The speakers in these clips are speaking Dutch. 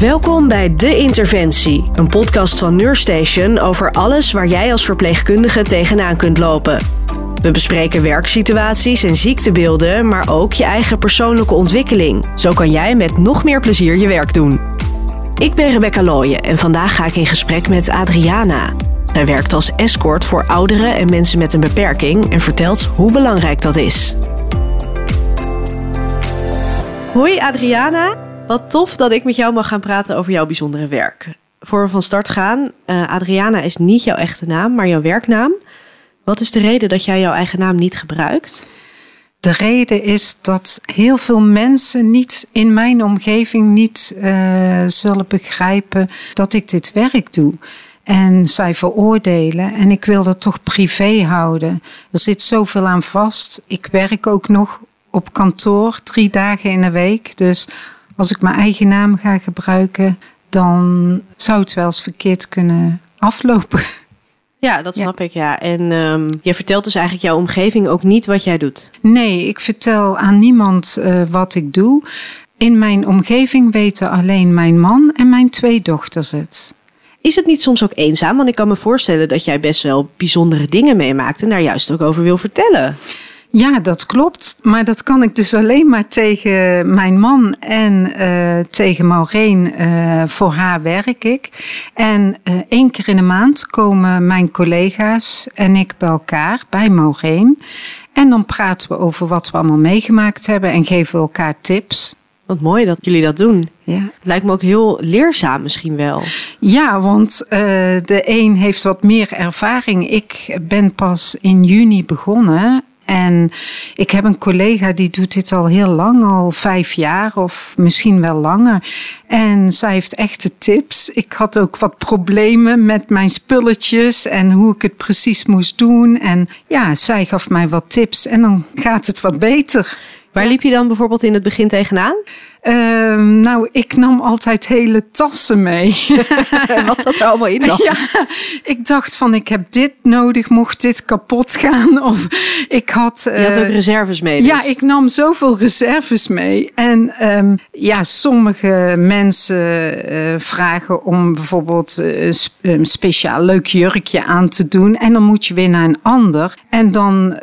Welkom bij De Interventie, een podcast van Nurstation over alles waar jij als verpleegkundige tegenaan kunt lopen. We bespreken werksituaties en ziektebeelden, maar ook je eigen persoonlijke ontwikkeling. Zo kan jij met nog meer plezier je werk doen. Ik ben Rebecca Looyen en vandaag ga ik in gesprek met Adriana. Zij werkt als escort voor ouderen en mensen met een beperking en vertelt hoe belangrijk dat is. Hoi Adriana, wat tof dat ik met jou mag gaan praten over jouw bijzondere werk. Voor we van start gaan, uh, Adriana is niet jouw echte naam, maar jouw werknaam. Wat is de reden dat jij jouw eigen naam niet gebruikt? De reden is dat heel veel mensen niet in mijn omgeving niet uh, zullen begrijpen dat ik dit werk doe. En zij veroordelen. En ik wil dat toch privé houden. Er zit zoveel aan vast. Ik werk ook nog op kantoor drie dagen in de week. Dus als ik mijn eigen naam ga gebruiken, dan zou het wel eens verkeerd kunnen aflopen. Ja, dat snap ik, ja. En um, je vertelt dus eigenlijk jouw omgeving ook niet wat jij doet? Nee, ik vertel aan niemand uh, wat ik doe. In mijn omgeving weten alleen mijn man en mijn twee dochters het. Is het niet soms ook eenzaam? Want ik kan me voorstellen dat jij best wel bijzondere dingen meemaakt en daar juist ook over wil vertellen. Ja, dat klopt. Maar dat kan ik dus alleen maar tegen mijn man en uh, tegen Maureen. Uh, voor haar werk ik. En uh, één keer in de maand komen mijn collega's en ik bij elkaar, bij Maureen. En dan praten we over wat we allemaal meegemaakt hebben en geven we elkaar tips. Wat mooi dat jullie dat doen. Ja. Lijkt me ook heel leerzaam misschien wel. Ja, want uh, de een heeft wat meer ervaring. Ik ben pas in juni begonnen. En ik heb een collega die doet dit al heel lang, al vijf jaar of misschien wel langer. En zij heeft echte tips. Ik had ook wat problemen met mijn spulletjes en hoe ik het precies moest doen. En ja, zij gaf mij wat tips en dan gaat het wat beter. Waar liep je dan bijvoorbeeld in het begin tegenaan? Uh, nou, ik nam altijd hele tassen mee. Wat zat er allemaal in dan? Ja, ik dacht van ik heb dit nodig, mocht dit kapot gaan. Of ik had... Uh, je had ook reserves mee dus. Ja, ik nam zoveel reserves mee. En um, ja, sommige mensen uh, vragen om bijvoorbeeld uh, een speciaal leuk jurkje aan te doen. En dan moet je weer naar een ander. En dan,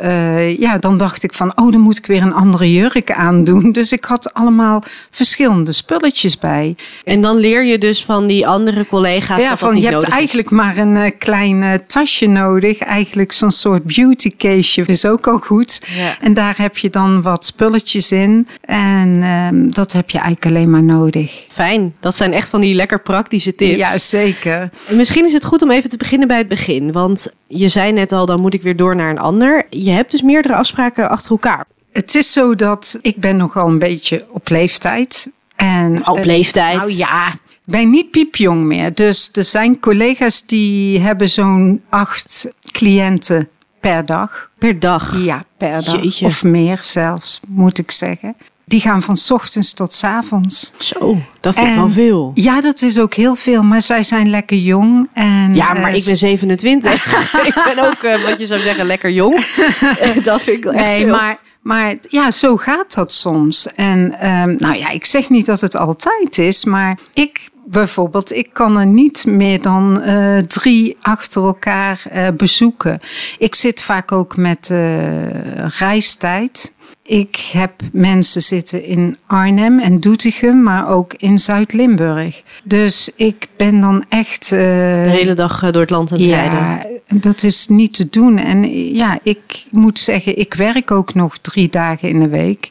ja, dan dacht ik van, oh, dan moet ik weer een andere jurk aandoen. Dus ik had allemaal verschillende spulletjes bij. En dan leer je dus van die andere collega's. Ja, dat van dat je hebt eigenlijk maar een uh, klein uh, tasje nodig. Eigenlijk zo'n soort beauty caseje is ook al goed. Ja. En daar heb je dan wat spulletjes in. En uh, dat heb je eigenlijk alleen maar nodig. Fijn. Dat zijn echt van die lekker praktische tips. Ja, zeker. Misschien is het goed om even te beginnen bij het begin. Want je zei net al, dan moet ik weer door naar een ander. Je hebt dus meerdere afspraken achter elkaar. Het is zo dat ik ben nogal een beetje op leeftijd. En, op leeftijd? Nou ja, ik ben niet piepjong meer. Dus er zijn collega's die hebben zo'n acht cliënten per dag. Per dag? Ja, per dag. Jeetje. Of meer zelfs, moet ik zeggen. Die gaan van ochtends tot s avonds. Zo, dat vind ik wel veel. Ja, dat is ook heel veel. Maar zij zijn lekker jong. En, ja, maar uh, ik ben 27. ik ben ook, uh, wat je zou zeggen, lekker jong. dat vind ik echt nee. Maar, maar ja, zo gaat dat soms. En um, nou ja, ik zeg niet dat het altijd is, maar ik bijvoorbeeld, ik kan er niet meer dan uh, drie achter elkaar uh, bezoeken. Ik zit vaak ook met uh, reistijd. Ik heb mensen zitten in Arnhem en Doetinchem, maar ook in Zuid-Limburg. Dus ik ben dan echt. Uh, de hele dag door het land aan het ja, rijden. Dat is niet te doen. En ja, ik moet zeggen, ik werk ook nog drie dagen in de week.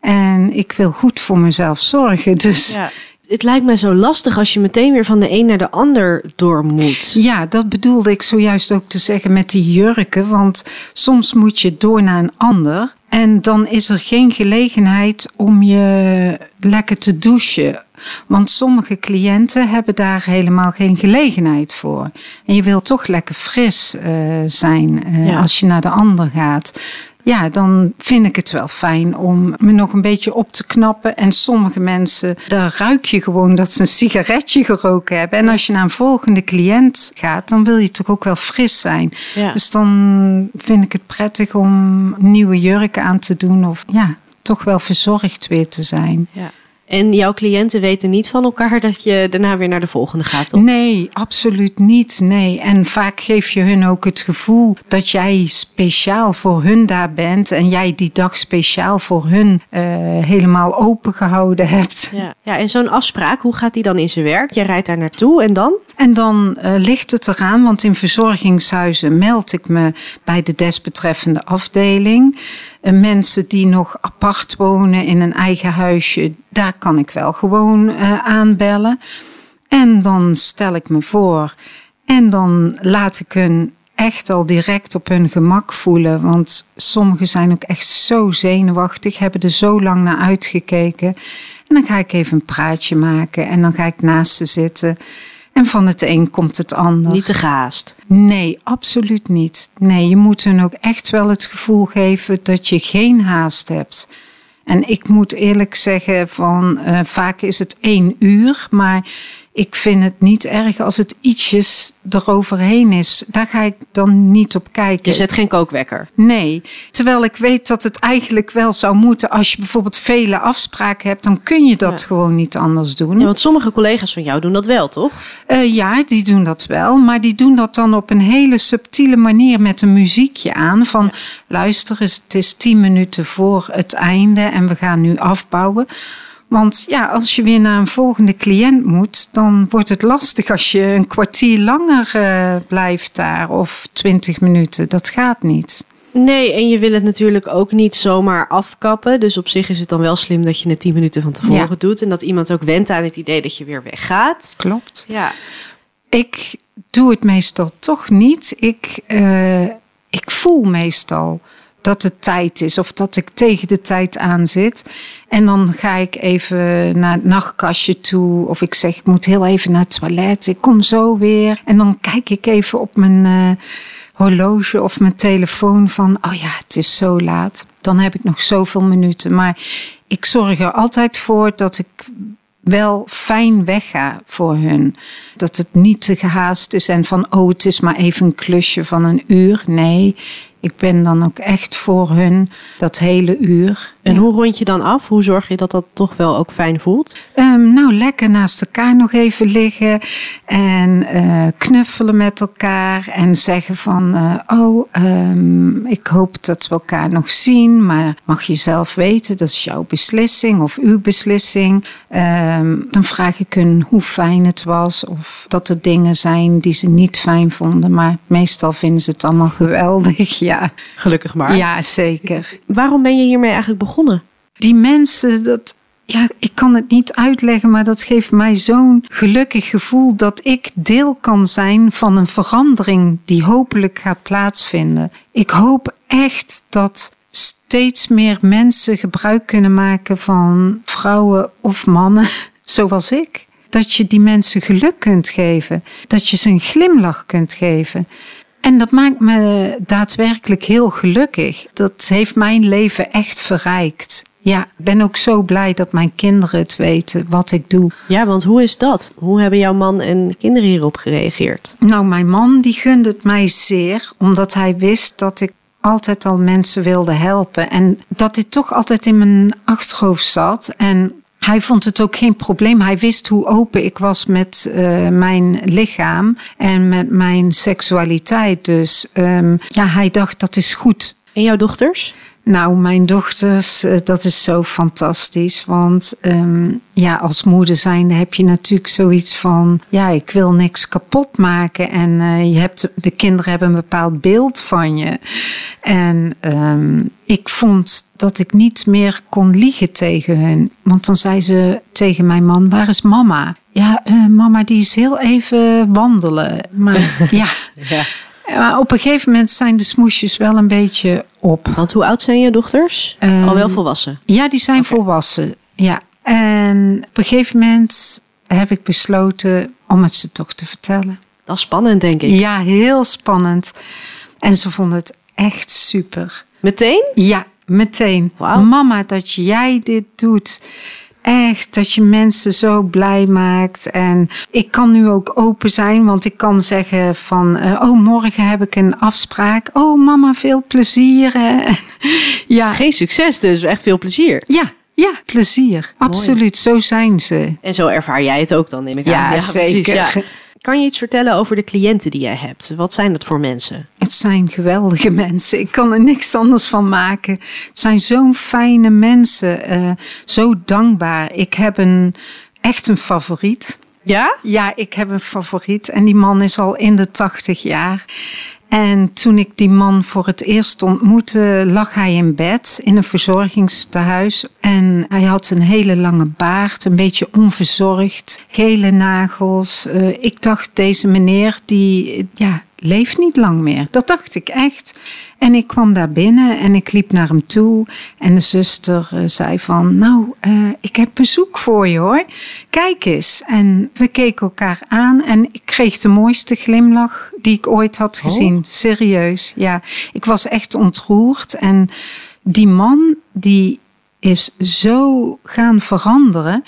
En ik wil goed voor mezelf zorgen. Dus. Ja het lijkt mij zo lastig als je meteen weer van de een naar de ander door moet. Ja, dat bedoelde ik zojuist ook te zeggen met die jurken. Want soms moet je door naar een ander. En dan is er geen gelegenheid om je lekker te douchen. Want sommige cliënten hebben daar helemaal geen gelegenheid voor. En je wil toch lekker fris uh, zijn uh, ja. als je naar de ander gaat ja, dan vind ik het wel fijn om me nog een beetje op te knappen. En sommige mensen, daar ruik je gewoon dat ze een sigaretje geroken hebben. En als je naar een volgende cliënt gaat, dan wil je toch ook wel fris zijn. Ja. Dus dan vind ik het prettig om nieuwe jurken aan te doen of ja, toch wel verzorgd weer te zijn. Ja. En jouw cliënten weten niet van elkaar dat je daarna weer naar de volgende gaat, toch? Nee, absoluut niet. Nee. En vaak geef je hun ook het gevoel dat jij speciaal voor hun daar bent en jij die dag speciaal voor hun uh, helemaal open gehouden hebt. Ja, ja en zo'n afspraak, hoe gaat die dan in zijn werk? Je rijdt daar naartoe en dan? En dan uh, ligt het eraan, want in verzorgingshuizen meld ik me bij de desbetreffende afdeling. Mensen die nog apart wonen in een eigen huisje, daar kan ik wel gewoon uh, aanbellen. En dan stel ik me voor en dan laat ik hun echt al direct op hun gemak voelen. Want sommigen zijn ook echt zo zenuwachtig, hebben er zo lang naar uitgekeken. En dan ga ik even een praatje maken en dan ga ik naast ze zitten. En van het een komt het ander. Niet te gehaast. Nee, absoluut niet. Nee, je moet hun ook echt wel het gevoel geven dat je geen haast hebt. En ik moet eerlijk zeggen, van uh, vaak is het één uur, maar ik vind het niet erg als het ietsjes eroverheen is. Daar ga ik dan niet op kijken. Je zet geen kookwekker? Nee. Terwijl ik weet dat het eigenlijk wel zou moeten. Als je bijvoorbeeld vele afspraken hebt, dan kun je dat gewoon niet anders doen. Ja, want sommige collega's van jou doen dat wel, toch? Uh, ja, die doen dat wel. Maar die doen dat dan op een hele subtiele manier met een muziekje aan. Van ja. luister eens, het is tien minuten voor het einde en we gaan nu afbouwen. Want ja, als je weer naar een volgende cliënt moet, dan wordt het lastig als je een kwartier langer uh, blijft daar of twintig minuten. Dat gaat niet. Nee, en je wil het natuurlijk ook niet zomaar afkappen. Dus op zich is het dan wel slim dat je het tien minuten van tevoren ja. doet. En dat iemand ook went aan het idee dat je weer weggaat. Klopt. Ja. Ik doe het meestal toch niet. Ik, uh, ik voel meestal dat het tijd is of dat ik tegen de tijd aan zit. En dan ga ik even naar het nachtkastje toe of ik zeg ik moet heel even naar het toilet, ik kom zo weer. En dan kijk ik even op mijn uh, horloge of mijn telefoon van oh ja, het is zo laat. Dan heb ik nog zoveel minuten. Maar ik zorg er altijd voor dat ik wel fijn wegga voor hun. Dat het niet te gehaast is en van oh, het is maar even een klusje van een uur. Nee, ik ben dan ook echt voor hun dat hele uur. En ja. hoe rond je dan af? Hoe zorg je dat dat toch wel ook fijn voelt? Um, nou, lekker naast elkaar nog even liggen en uh, knuffelen met elkaar en zeggen van, uh, oh, um, ik hoop dat we elkaar nog zien, maar mag je zelf weten, dat is jouw beslissing of uw beslissing. Um, dan vraag ik hun hoe fijn het was of dat er dingen zijn die ze niet fijn vonden, maar meestal vinden ze het allemaal geweldig. Ja. Ja. Gelukkig maar. Ja, zeker. Waarom ben je hiermee eigenlijk begonnen? Die mensen, dat, ja, ik kan het niet uitleggen, maar dat geeft mij zo'n gelukkig gevoel dat ik deel kan zijn van een verandering die hopelijk gaat plaatsvinden. Ik hoop echt dat steeds meer mensen gebruik kunnen maken van vrouwen of mannen zoals ik. Dat je die mensen geluk kunt geven, dat je ze een glimlach kunt geven. En dat maakt me daadwerkelijk heel gelukkig. Dat heeft mijn leven echt verrijkt. Ja, ik ben ook zo blij dat mijn kinderen het weten wat ik doe. Ja, want hoe is dat? Hoe hebben jouw man en kinderen hierop gereageerd? Nou, mijn man die gunde het mij zeer, omdat hij wist dat ik altijd al mensen wilde helpen. En dat dit toch altijd in mijn achterhoofd zat. En hij vond het ook geen probleem. Hij wist hoe open ik was met uh, mijn lichaam en met mijn seksualiteit. Dus um, ja, hij dacht dat is goed. En jouw dochters? Nou, mijn dochters, uh, dat is zo fantastisch. Want um, ja, als moeder zijnde heb je natuurlijk zoiets van... ja, ik wil niks kapot maken. En uh, je hebt, de kinderen hebben een bepaald beeld van je. En um, ik vond dat ik niet meer kon liegen tegen hun. Want dan zei ze tegen mijn man, waar is mama? Ja, uh, mama die is heel even wandelen. Maar ja... ja. Maar op een gegeven moment zijn de smoesjes wel een beetje op. Want hoe oud zijn je dochters? Um, Al wel volwassen? Ja, die zijn okay. volwassen. Ja. En op een gegeven moment heb ik besloten om het ze toch te vertellen. Dat is spannend, denk ik. Ja, heel spannend. En ze vonden het echt super. Meteen? Ja, meteen. Wow. Mama, dat jij dit doet echt dat je mensen zo blij maakt. En ik kan nu ook open zijn, want ik kan zeggen van, uh, oh morgen heb ik een afspraak. Oh mama, veel plezier. ja. Geen succes dus, echt veel plezier. Ja, Ja, plezier. Absoluut, zo zijn ze. En zo ervaar jij het ook dan, neem ik Ja, aan. zeker. ja. Kan je iets vertellen over de cliënten die jij hebt? Wat zijn dat voor mensen? Het zijn geweldige mensen. Ik kan er niks anders van maken. Het zijn zo'n fijne mensen. eh, zo dankbaar. Ik heb een, echt een favoriet. Ja? Ja, ik heb een favoriet. En die man is al in de tachtig jaar. En toen ik die man voor het eerst ontmoette, lag hij in bed in een verzorgingstehuis. En hij had een hele lange baard, een beetje onverzorgd, gele nagels. Eh, ik dacht, deze meneer, die ja, leeft niet lang meer. Dat dacht ik echt. En ik kwam daar binnen en ik liep naar hem toe. En de zuster eh, zei van, nou, eh, ik heb bezoek voor je hoor. Kijk eens. En we keken elkaar aan en ik kreeg de mooiste glimlach die ik ooit had gezien. Serieus, ja. Ik was echt ontroerd. En die man, die is zo gaan veranderen.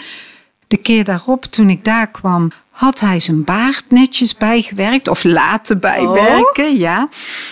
De keer daarop, toen ik daar kwam, had hij zijn baard netjes bijgewerkt of laten bijwerken, ja.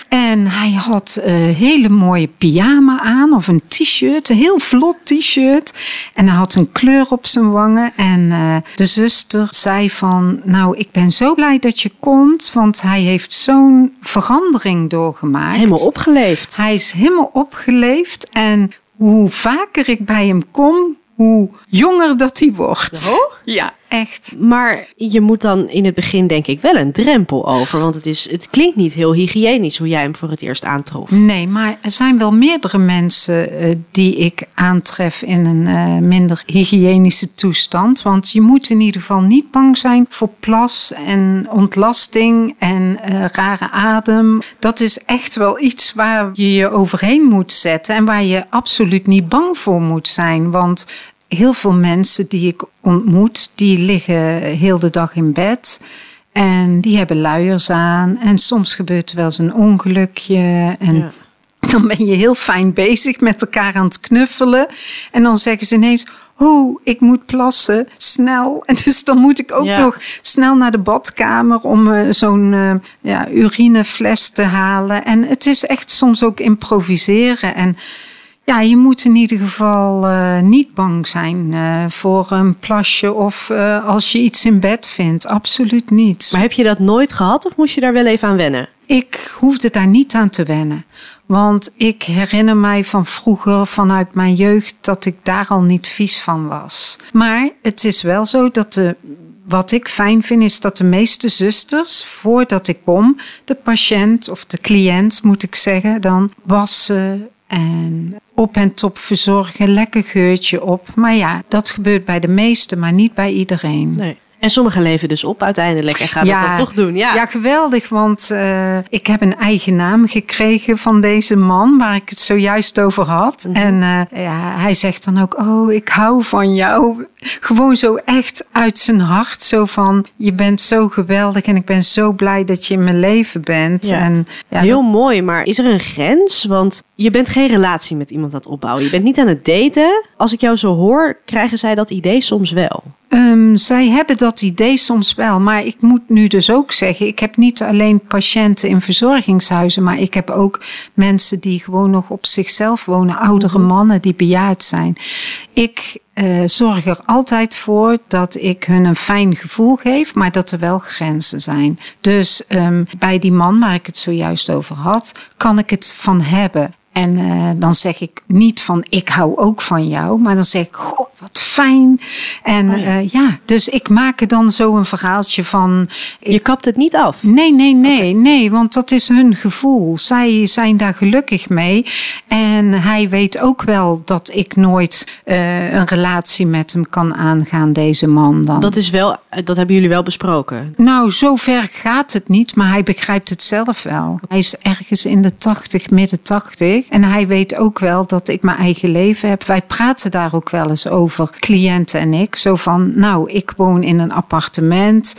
En hij had een hele mooie pyjama aan of een t-shirt, een heel vlot t-shirt. En hij had een kleur op zijn wangen. En eh, de zuster zei van, nou, ik ben zo blij dat je komt, want hij heeft zo'n verandering doorgemaakt. Helemaal opgeleefd. Hij is helemaal opgeleefd en hoe vaker ik bij hem kom, hoe jonger dat hij wordt. Oh? Ja, echt. Maar je moet dan in het begin denk ik wel een drempel over. Want het, is, het klinkt niet heel hygiënisch hoe jij hem voor het eerst aantrof. Nee, maar er zijn wel meerdere mensen eh, die ik aantref in een eh, minder hygiënische toestand. Want je moet in ieder geval niet bang zijn voor plas en ontlasting en eh, rare adem. Dat is echt wel iets waar je je overheen moet zetten en waar je absoluut niet bang voor moet zijn. Want heel veel mensen die ik ontmoet, die liggen heel de dag in bed. En die hebben luiers aan. En soms gebeurt er wel eens een ongelukje. En Ja. dan ben je heel fijn bezig met elkaar aan het knuffelen. En dan zeggen ze ineens... Oh, ik moet plassen, snel. En dus dan moet ik ook Ja. nog snel naar de badkamer om eh, zo'n eh, ja, urinefles te halen. En het is echt soms ook improviseren. En ja, je moet in ieder geval eh, niet bang zijn eh, voor een plasje of eh, als je iets in bed vindt. Absoluut niet. Maar heb je dat nooit gehad of moest je daar wel even aan wennen? Ik hoefde daar niet aan te wennen. Want ik herinner mij van vroeger, vanuit mijn jeugd, dat ik daar al niet vies van was. Maar het is wel zo dat de. Wat ik fijn vind is dat de meeste zusters, voordat ik kom, de patiënt of de cliënt moet ik zeggen, dan wassen en op en top verzorgen, lekker geurtje op. Maar ja, dat gebeurt bij de meesten, maar niet bij iedereen. Nee. En sommigen leven dus op uiteindelijk en gaan dat dan toch doen. Ja. Ja, geweldig, want eh, ik heb een eigen naam gekregen van deze man waar ik het zojuist over had. Mhm. En eh, ja, hij zegt dan ook, oh, ik hou van jou. Gewoon zo echt uit zijn hart, zo van, je bent zo geweldig en ik ben zo blij dat je in mijn leven bent. Ja. En, ja, Heel mooi, maar is er een grens? Want je bent geen relatie met iemand het opbouwen. Je bent niet aan het daten. Als ik jou zo hoor, krijgen zij dat idee soms wel. Ehm, zij hebben dat idee soms wel, maar ik moet nu dus ook zeggen, ik heb niet alleen patiënten in verzorgingshuizen, maar ik heb ook mensen die gewoon nog op zichzelf wonen, oudere mannen die bejaard zijn. Ik eh, zorg er altijd voor dat ik hun een fijn gevoel geef, maar dat er wel grenzen zijn. Dus ehm, bij die man waar ik het zojuist over had, kan ik het van hebben. En eh, dan zeg ik niet van ik hou ook van jou, maar dan zeg ik, goh, wat fijn. En Oh ja. ja. ja, dus ik maak er dan zo een verhaaltje van. Je kapt het niet af. Nee, nee, nee, nee, want dat is hun gevoel. Zij zijn daar gelukkig mee. En hij weet ook wel dat ik nooit eh, een relatie met hem kan aangaan, deze man dan. Dat, is wel, dat hebben jullie wel besproken. Nou, zover gaat het niet, maar hij begrijpt het zelf wel. Hij is ergens in de 80, midden 80. En hij weet ook wel dat ik mijn eigen leven heb. Wij praten daar ook wel eens over, cliënten en ik. Zo van, nou, ik woon in een appartement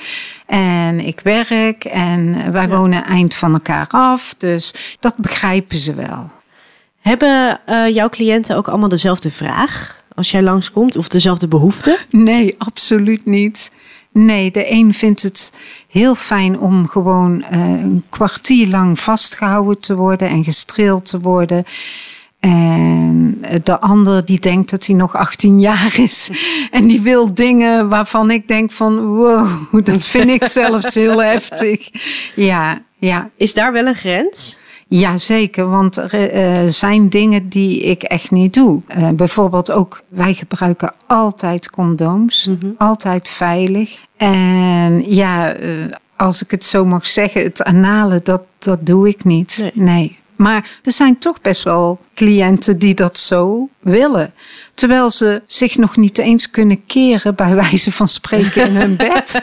en ik werk en wij wonen eind van elkaar af. Dus dat begrijpen ze wel. Hebben eh, jouw cliënten ook allemaal dezelfde vraag als jij langskomt? Of dezelfde behoefte? Nee, absoluut niet. Nee, de een vindt het heel fijn om gewoon eh, een kwartier lang vastgehouden te worden en gestreeld te worden. En de ander die denkt dat hij nog 18 jaar is. En die wil dingen waarvan ik denk van wow, dat vind ik zelfs heel heftig. Ja, ja. Is daar wel een grens? Ja, zeker. Want er uh, zijn dingen die ik echt niet doe. Uh, bijvoorbeeld ook, wij gebruiken altijd condooms. Mm -hmm. Altijd veilig. En ja, uh, als ik het zo mag zeggen, het anale, dat, dat doe ik niet. Nee. nee. Maar er zijn toch best wel cliënten die dat zo willen. Terwijl ze zich nog niet eens kunnen keren, bij wijze van spreken, in hun bed.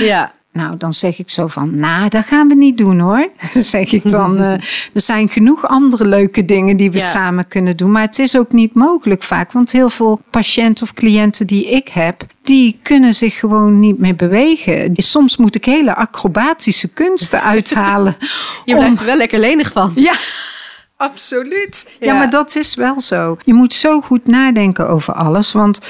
ja. Nou, dan zeg ik zo van, nou, dat gaan we niet doen hoor. zeg ik dan. Uh, er zijn genoeg andere leuke dingen die we ja. samen kunnen doen. Maar het is ook niet mogelijk vaak. Want heel veel patiënten of cliënten die ik heb, die kunnen zich gewoon niet meer bewegen. Soms moet ik hele acrobatische kunsten uithalen. Je blijft er wel lekker lenig van. Ja. Absoluut. Ja. ja. maar dat is wel zo. Je moet zo goed nadenken over alles. Want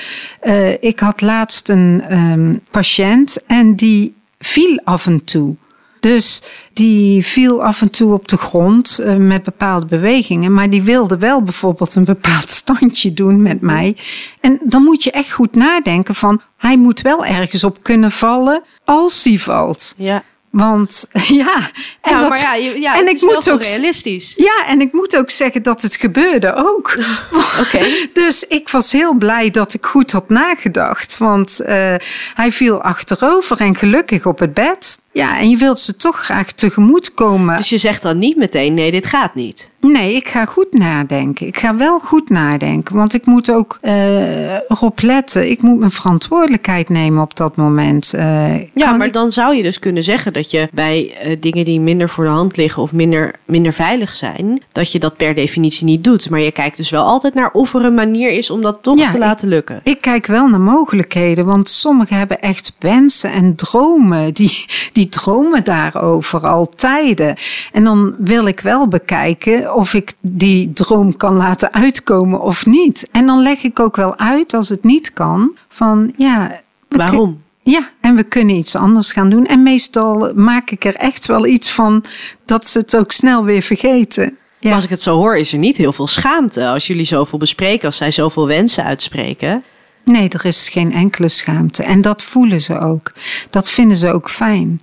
uh, ik had laatst een um, patiënt en die viel af en toe. Dus die viel af en toe op de grond uh, met bepaalde bewegingen. Maar die wilde wel bijvoorbeeld een bepaald standje doen met mij. En dan moet je echt goed nadenken van... hij moet wel ergens op kunnen vallen als hij valt. Ja. Want ja, en, ja, dat, maar ja, ja en ik moet ook realistisch. Ja, en ik moet ook zeggen dat het gebeurde ook. Oké. dus ik was heel blij dat ik goed had nagedacht, want uh, hij viel achterover en gelukkig op het bed. Ja, en je wilt ze toch graag tegemoet komen. Dus je zegt dan niet meteen: nee, dit gaat niet. Nee, ik ga goed nadenken. Ik ga wel goed nadenken. Want ik moet ook uh, erop letten. Ik moet mijn verantwoordelijkheid nemen op dat moment. Uh, ja, maar ik... dan zou je dus kunnen zeggen dat je bij uh, dingen die minder voor de hand liggen of minder, minder veilig zijn, dat je dat per definitie niet doet. Maar je kijkt dus wel altijd naar of er een manier is om dat toch ja, te laten ik, lukken. Ik kijk wel naar mogelijkheden. Want sommigen hebben echt wensen en dromen. Die, die dromen daarover al tijden. En dan wil ik wel bekijken of ik die droom kan laten uitkomen of niet. En dan leg ik ook wel uit als het niet kan, van ja. Waarom? Ja, en we kunnen iets anders gaan doen. En meestal maak ik er echt wel iets van dat ze het ook snel weer vergeten. Ja. Als ik het zo hoor, is er niet heel veel schaamte als jullie zoveel bespreken, als zij zoveel wensen uitspreken. Nee, er is geen enkele schaamte. En dat voelen ze ook. Dat vinden ze ook fijn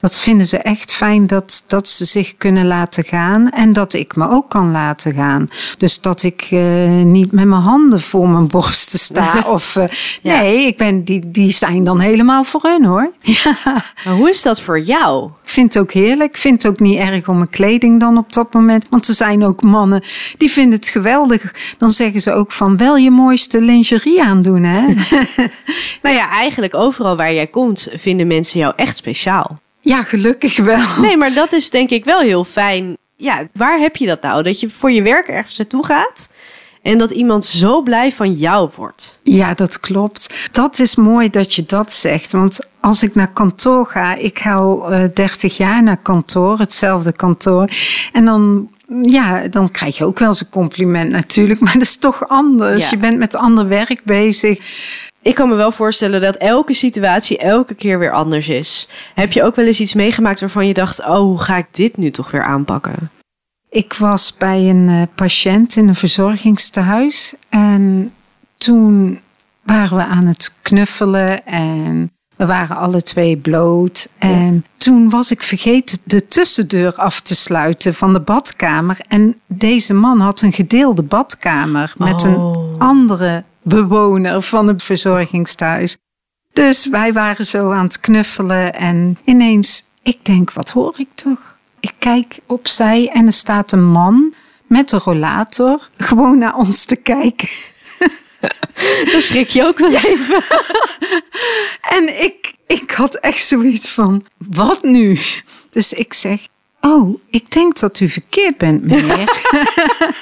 dat vinden ze echt fijn dat, dat ze zich kunnen laten gaan en dat ik me ook kan laten gaan. Dus dat ik uh, niet met mijn handen voor mijn borsten sta. of uh, ja. nee, ik ben, die, die zijn dan helemaal voor hun hoor. Ja. Maar hoe is dat voor jou? Ik vind het ook heerlijk. Ik vind het ook niet erg om mijn kleding dan op dat moment. Want er zijn ook mannen die vinden het geweldig. Dan zeggen ze ook van wel je mooiste lingerie aandoen hè. nou ja, eigenlijk overal waar jij komt vinden mensen jou echt speciaal. Ja, gelukkig wel. Nee, maar dat is denk ik wel heel fijn. Ja, waar heb je dat nou? Dat je voor je werk ergens naartoe gaat en dat iemand zo blij van jou wordt. Ja, dat klopt. Dat is mooi dat je dat zegt. Want als ik naar kantoor ga, ik ga al uh, 30 jaar naar kantoor, hetzelfde kantoor. En dan ja, dan krijg je ook wel eens een compliment natuurlijk. Maar dat is toch anders. Ja. Je bent met ander werk bezig ik kan me wel voorstellen dat elke situatie elke keer weer anders is. Heb je ook wel eens iets meegemaakt waarvan je dacht: oh, hoe ga ik dit nu toch weer aanpakken? Ik was bij een uh, patiënt in een verzorgingstehuis en toen waren we aan het knuffelen en we waren alle twee bloot. En ja. toen was ik vergeten de tussendeur af te sluiten van de badkamer. En deze man had een gedeelde badkamer met oh. een andere bewoner van het verzorgingstehuis. Dus wij waren zo aan het knuffelen en ineens, ik denk, wat hoor ik toch? Ik kijk opzij en er staat een man met een rollator gewoon naar ons te kijken. Dan schrik je ook wel even. en ik, ik had echt zoiets van, wat nu? Dus ik zeg, oh, ik denk dat u verkeerd bent, meneer.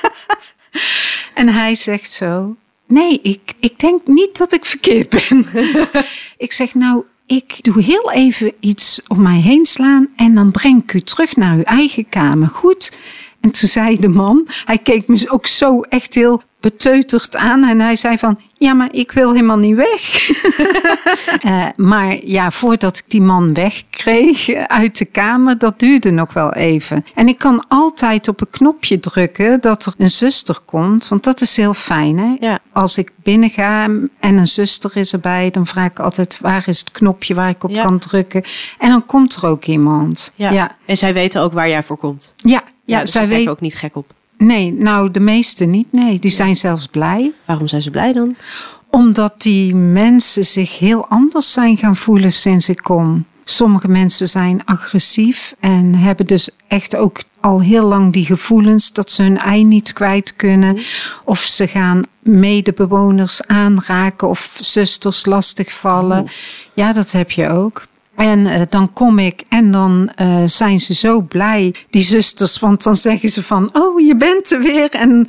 en hij zegt zo, Nee, ik, ik denk niet dat ik verkeerd ben. ik zeg nou, ik doe heel even iets om mij heen slaan en dan breng ik u terug naar uw eigen kamer. Goed? En toen zei de man, hij keek me ook zo echt heel beteuterd aan en hij zei van, ja, maar ik wil helemaal niet weg. uh, maar ja, voordat ik die man wegkreeg uit de kamer, dat duurde nog wel even. En ik kan altijd op een knopje drukken dat er een zuster komt, want dat is heel fijn. Hè? Ja. Als ik binnen ga en een zuster is erbij, dan vraag ik altijd waar is het knopje waar ik op Ja. kan drukken. En dan komt er ook iemand. Ja. ja. En zij weten ook waar jij voor komt. Ja, ja, dus zij daar weet. ook niet gek op. Nee, nou, de meesten niet. Nee, die zijn zelfs blij. Waarom zijn ze blij dan? Omdat die mensen zich heel anders zijn gaan voelen sinds ik kom. Sommige mensen zijn agressief en hebben dus echt ook al heel lang die gevoelens dat ze hun ei niet kwijt kunnen. Of ze gaan medebewoners aanraken of zusters lastigvallen. Ja, dat heb je ook. En eh, dan kom ik en dan eh, zijn ze zo blij, die zusters. Want dan zeggen ze van, oh, je bent er weer. En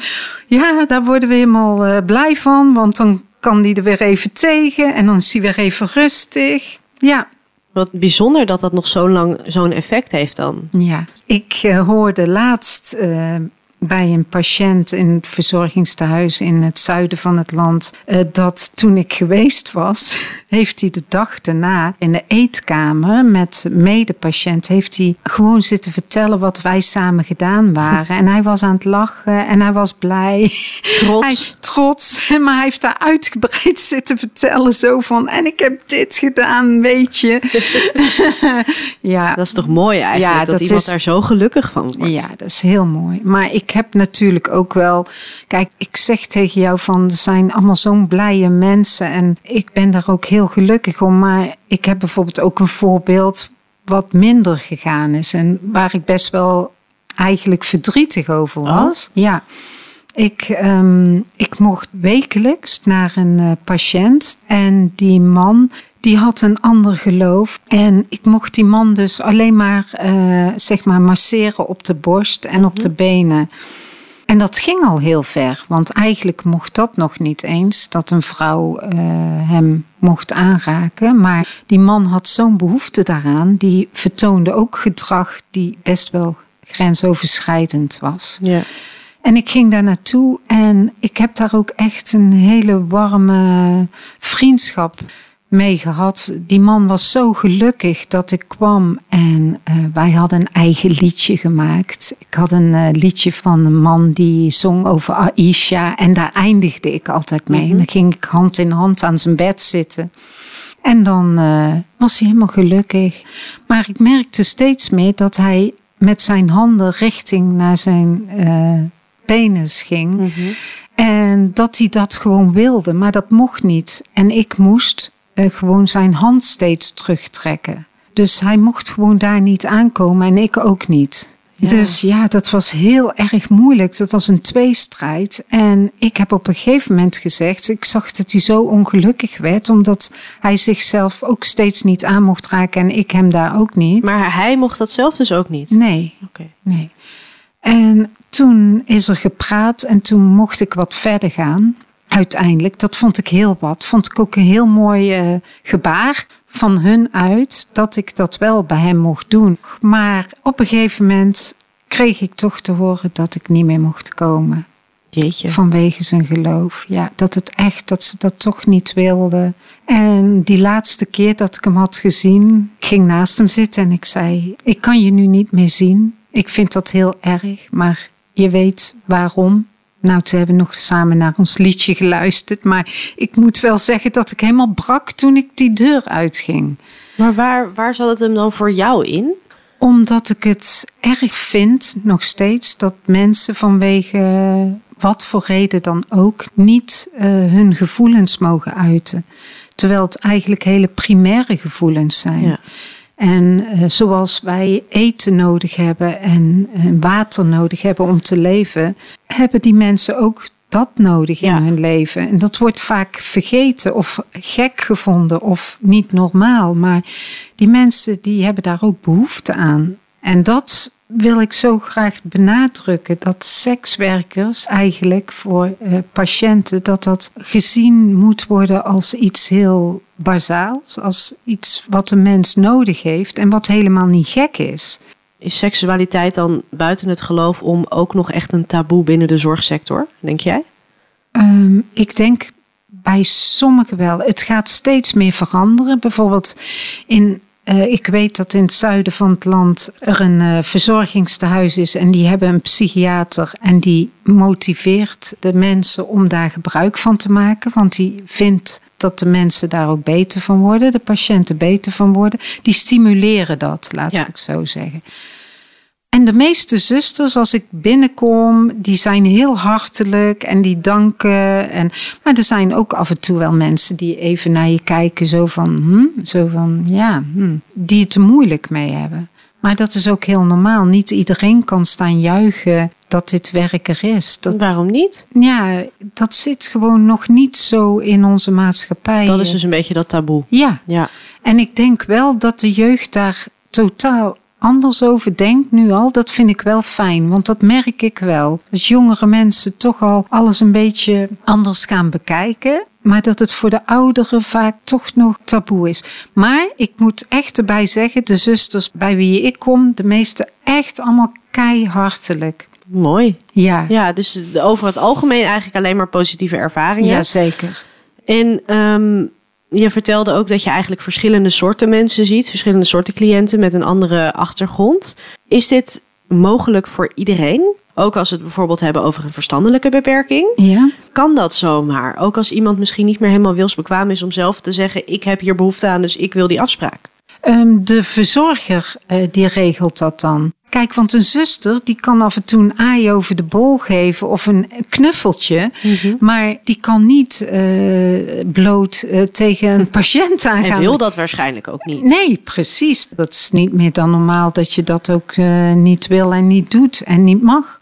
ja, daar worden we helemaal eh, blij van. Want dan kan die er weer even tegen. En dan is hij weer even rustig. Ja, Wat bijzonder dat dat nog zo lang zo'n effect heeft dan. ja. Ik hoorde laatst bij een patiënt in het verzorgingstehuis in het zuiden van het land. eh, dat toen ik geweest was, heeft hij de dag daarna in de eetkamer met medepatiënt. Heeft hij gewoon zitten vertellen wat wij samen gedaan waren. En hij was aan het lachen en hij was blij. Trots. Hij, trots. Maar hij heeft daar uitgebreid zitten vertellen. Zo van, en ik heb dit gedaan, weet je. ja, Dat is toch mooi eigenlijk, Ja, dat, dat iemand is- daar zo gelukkig van wordt. ja, dat is heel mooi. Maar ik heb natuurlijk ook wel. Kijk, ik zeg tegen jou van er zijn allemaal zo'n blije mensen. En ik ben daar ook heel gelukkig om. Maar ik heb bijvoorbeeld ook een voorbeeld wat minder gegaan is. En waar ik best wel eigenlijk verdrietig over was. Ja. Ik, ehm, ik mocht wekelijks naar een eh, patiënt en die man die had een ander geloof. En ik mocht die man dus alleen maar, eh, zeg maar masseren op de borst en op de benen. En dat ging al heel ver, want eigenlijk mocht dat nog niet eens, dat een vrouw eh, hem mocht aanraken. Maar die man had zo'n behoefte daaraan, die vertoonde ook gedrag die best wel grensoverschrijdend was. Ja. En ik ging daar naartoe en ik heb daar ook echt een hele warme vriendschap mee gehad. Die man was zo gelukkig dat ik kwam en eh, wij hadden een eigen liedje gemaakt. Ik had een eh, liedje van een man die zong over Aisha en daar eindigde ik altijd mee. En dan ging ik hand in hand aan zijn bed zitten. En dan eh, was hij helemaal gelukkig. Maar ik merkte steeds meer dat hij met zijn handen richting naar zijn penis ging. En dat hij dat gewoon wilde, maar dat mocht niet. En ik moest gewoon zijn hand steeds terugtrekken. Dus hij mocht gewoon daar niet aankomen en ik ook niet. Ja. Dus ja, dat was heel erg moeilijk. Dat was een tweestrijd. En ik heb op een gegeven moment gezegd, ik zag dat hij zo ongelukkig werd, omdat hij zichzelf ook steeds niet aan mocht raken en ik hem daar ook niet. Maar hij mocht dat zelf dus ook niet. Nee, Oké. Nee. En toen is er gepraat en toen mocht ik wat verder gaan. Uiteindelijk, dat vond ik heel wat. Vond ik ook een heel mooi eh, gebaar van hun uit dat ik dat wel bij hem mocht doen. Maar op een gegeven moment kreeg ik toch te horen dat ik niet meer mocht komen. Jeetje. Vanwege zijn geloof. Ja, dat het echt, dat ze dat toch niet wilde. En die laatste keer dat ik hem had gezien, ik ging naast hem zitten en ik zei: Ik kan je nu niet meer zien. Ik vind dat heel erg, maar je weet waarom. Nou, toen hebben nog samen naar ons liedje geluisterd. Maar ik moet wel zeggen dat ik helemaal brak toen ik die deur uitging. Maar waar, waar zat het hem dan voor jou in? Omdat ik het erg vind, nog steeds, dat mensen vanwege wat voor reden dan ook niet eh, hun gevoelens mogen uiten. Terwijl het eigenlijk hele primaire gevoelens zijn. Ja. En eh, zoals wij eten nodig hebben en, en water nodig hebben om te leven, hebben die mensen ook dat nodig Ja. in hun leven. En dat wordt vaak vergeten of gek gevonden of niet normaal. Maar die mensen die hebben daar ook behoefte aan. En dat wil ik zo graag benadrukken. Dat sekswerkers eigenlijk voor eh, patiënten, dat dat gezien moet worden als iets heel bazaals. Als iets wat een mens nodig heeft en wat helemaal niet gek is. Is seksualiteit dan buiten het geloof om ook nog echt een taboe binnen de zorgsector, denk jij? Um, ik denk bij sommigen wel. Het gaat steeds meer veranderen. Bijvoorbeeld in uh, ik weet dat in het zuiden van het land er een uh, verzorgingstehuis is en die hebben een psychiater en die motiveert de mensen om daar gebruik van te maken, want die vindt dat de mensen daar ook beter van worden, de patiënten beter van worden. Die stimuleren dat, laat ik het zo zeggen. En de meeste zusters, als ik binnenkom, die zijn heel hartelijk en die danken. En, maar er zijn ook af en toe wel mensen die even naar je kijken, zo van, hm, zo van ja, hm, die het er moeilijk mee hebben. Maar dat is ook heel normaal. Niet iedereen kan staan juichen dat dit werk er is. Dat, Waarom niet? Ja, dat zit gewoon nog niet zo in onze maatschappij. Dat is dus een beetje dat taboe. Ja. ja. En ik denk wel dat de jeugd daar totaal anders over denkt nu al, dat vind ik wel fijn. Want dat merk ik wel. Dat jongere mensen toch al alles een beetje anders gaan bekijken. Maar dat het voor de ouderen vaak toch nog taboe is. Maar ik moet echt erbij zeggen, de zusters bij wie ik kom, de meeste echt allemaal keihartelijk. Mooi. Ja. Ja, dus over het algemeen eigenlijk alleen maar positieve ervaringen. Ja, zeker. En um, je vertelde ook dat je eigenlijk verschillende soorten mensen ziet, verschillende soorten cliënten met een andere achtergrond. Is dit mogelijk voor iedereen? Ook als we het bijvoorbeeld hebben over een verstandelijke beperking. Ja. Kan dat zomaar? Ook als iemand misschien niet meer helemaal wilsbekwaam is om zelf te zeggen: Ik heb hier behoefte aan, dus ik wil die afspraak. Ehm, de verzorger uh, die regelt dat dan. Kijk, want een zuster die kan af en toe een aai over de bol geven of een knuffeltje. Mhm. Maar die kan niet uh, bloot uh, tegen een patiënt aangaan. Hij wil dat waarschijnlijk ook niet. Nee, precies. Dat is niet meer dan normaal dat je dat ook uh, niet wil en niet doet en niet mag.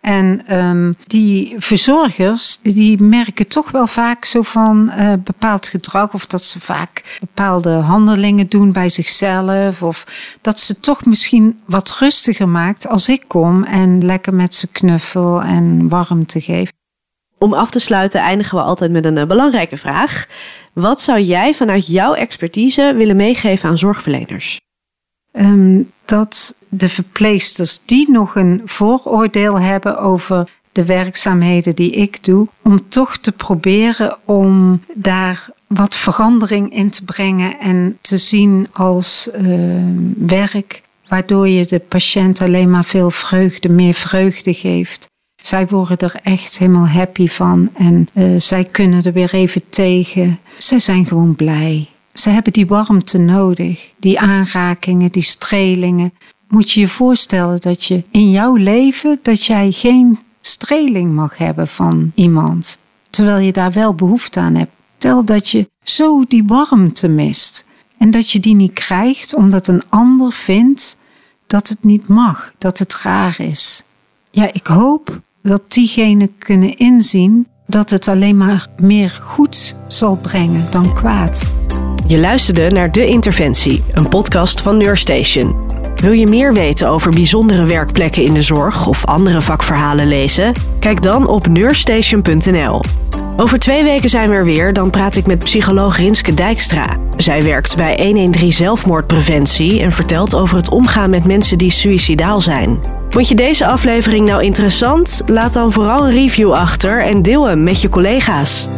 En um, die verzorgers, die merken toch wel vaak zo van uh, bepaald gedrag. Of dat ze vaak bepaalde handelingen doen bij zichzelf. Of dat ze toch misschien wat rustiger maakt als ik kom en lekker met ze knuffel en warmte geef. Om af te sluiten eindigen we altijd met een uh, belangrijke vraag. Wat zou jij vanuit jouw expertise willen meegeven aan zorgverleners? Um, dat de verpleegsters die nog een vooroordeel hebben over de werkzaamheden die ik doe, om toch te proberen om daar wat verandering in te brengen en te zien als uh, werk waardoor je de patiënt alleen maar veel vreugde, meer vreugde geeft. Zij worden er echt helemaal happy van en uh, zij kunnen er weer even tegen. Zij zijn gewoon blij. Ze hebben die warmte nodig, die aanrakingen, die strelingen. Moet je je voorstellen dat je in jouw leven dat jij geen streling mag hebben van iemand, terwijl je daar wel behoefte aan hebt. Stel dat je zo die warmte mist en dat je die niet krijgt omdat een ander vindt dat het niet mag, dat het raar is. Ja, ik hoop dat diegenen kunnen inzien dat het alleen maar meer goeds zal brengen dan kwaad. Je luisterde naar De Interventie, een podcast van Neurstation. Wil je meer weten over bijzondere werkplekken in de zorg of andere vakverhalen lezen? Kijk dan op neurstation.nl. Over twee weken zijn we er weer. Dan praat ik met psycholoog Rinske Dijkstra. Zij werkt bij 113 zelfmoordpreventie en vertelt over het omgaan met mensen die suïcidaal zijn. Vond je deze aflevering nou interessant? Laat dan vooral een review achter en deel hem met je collega's.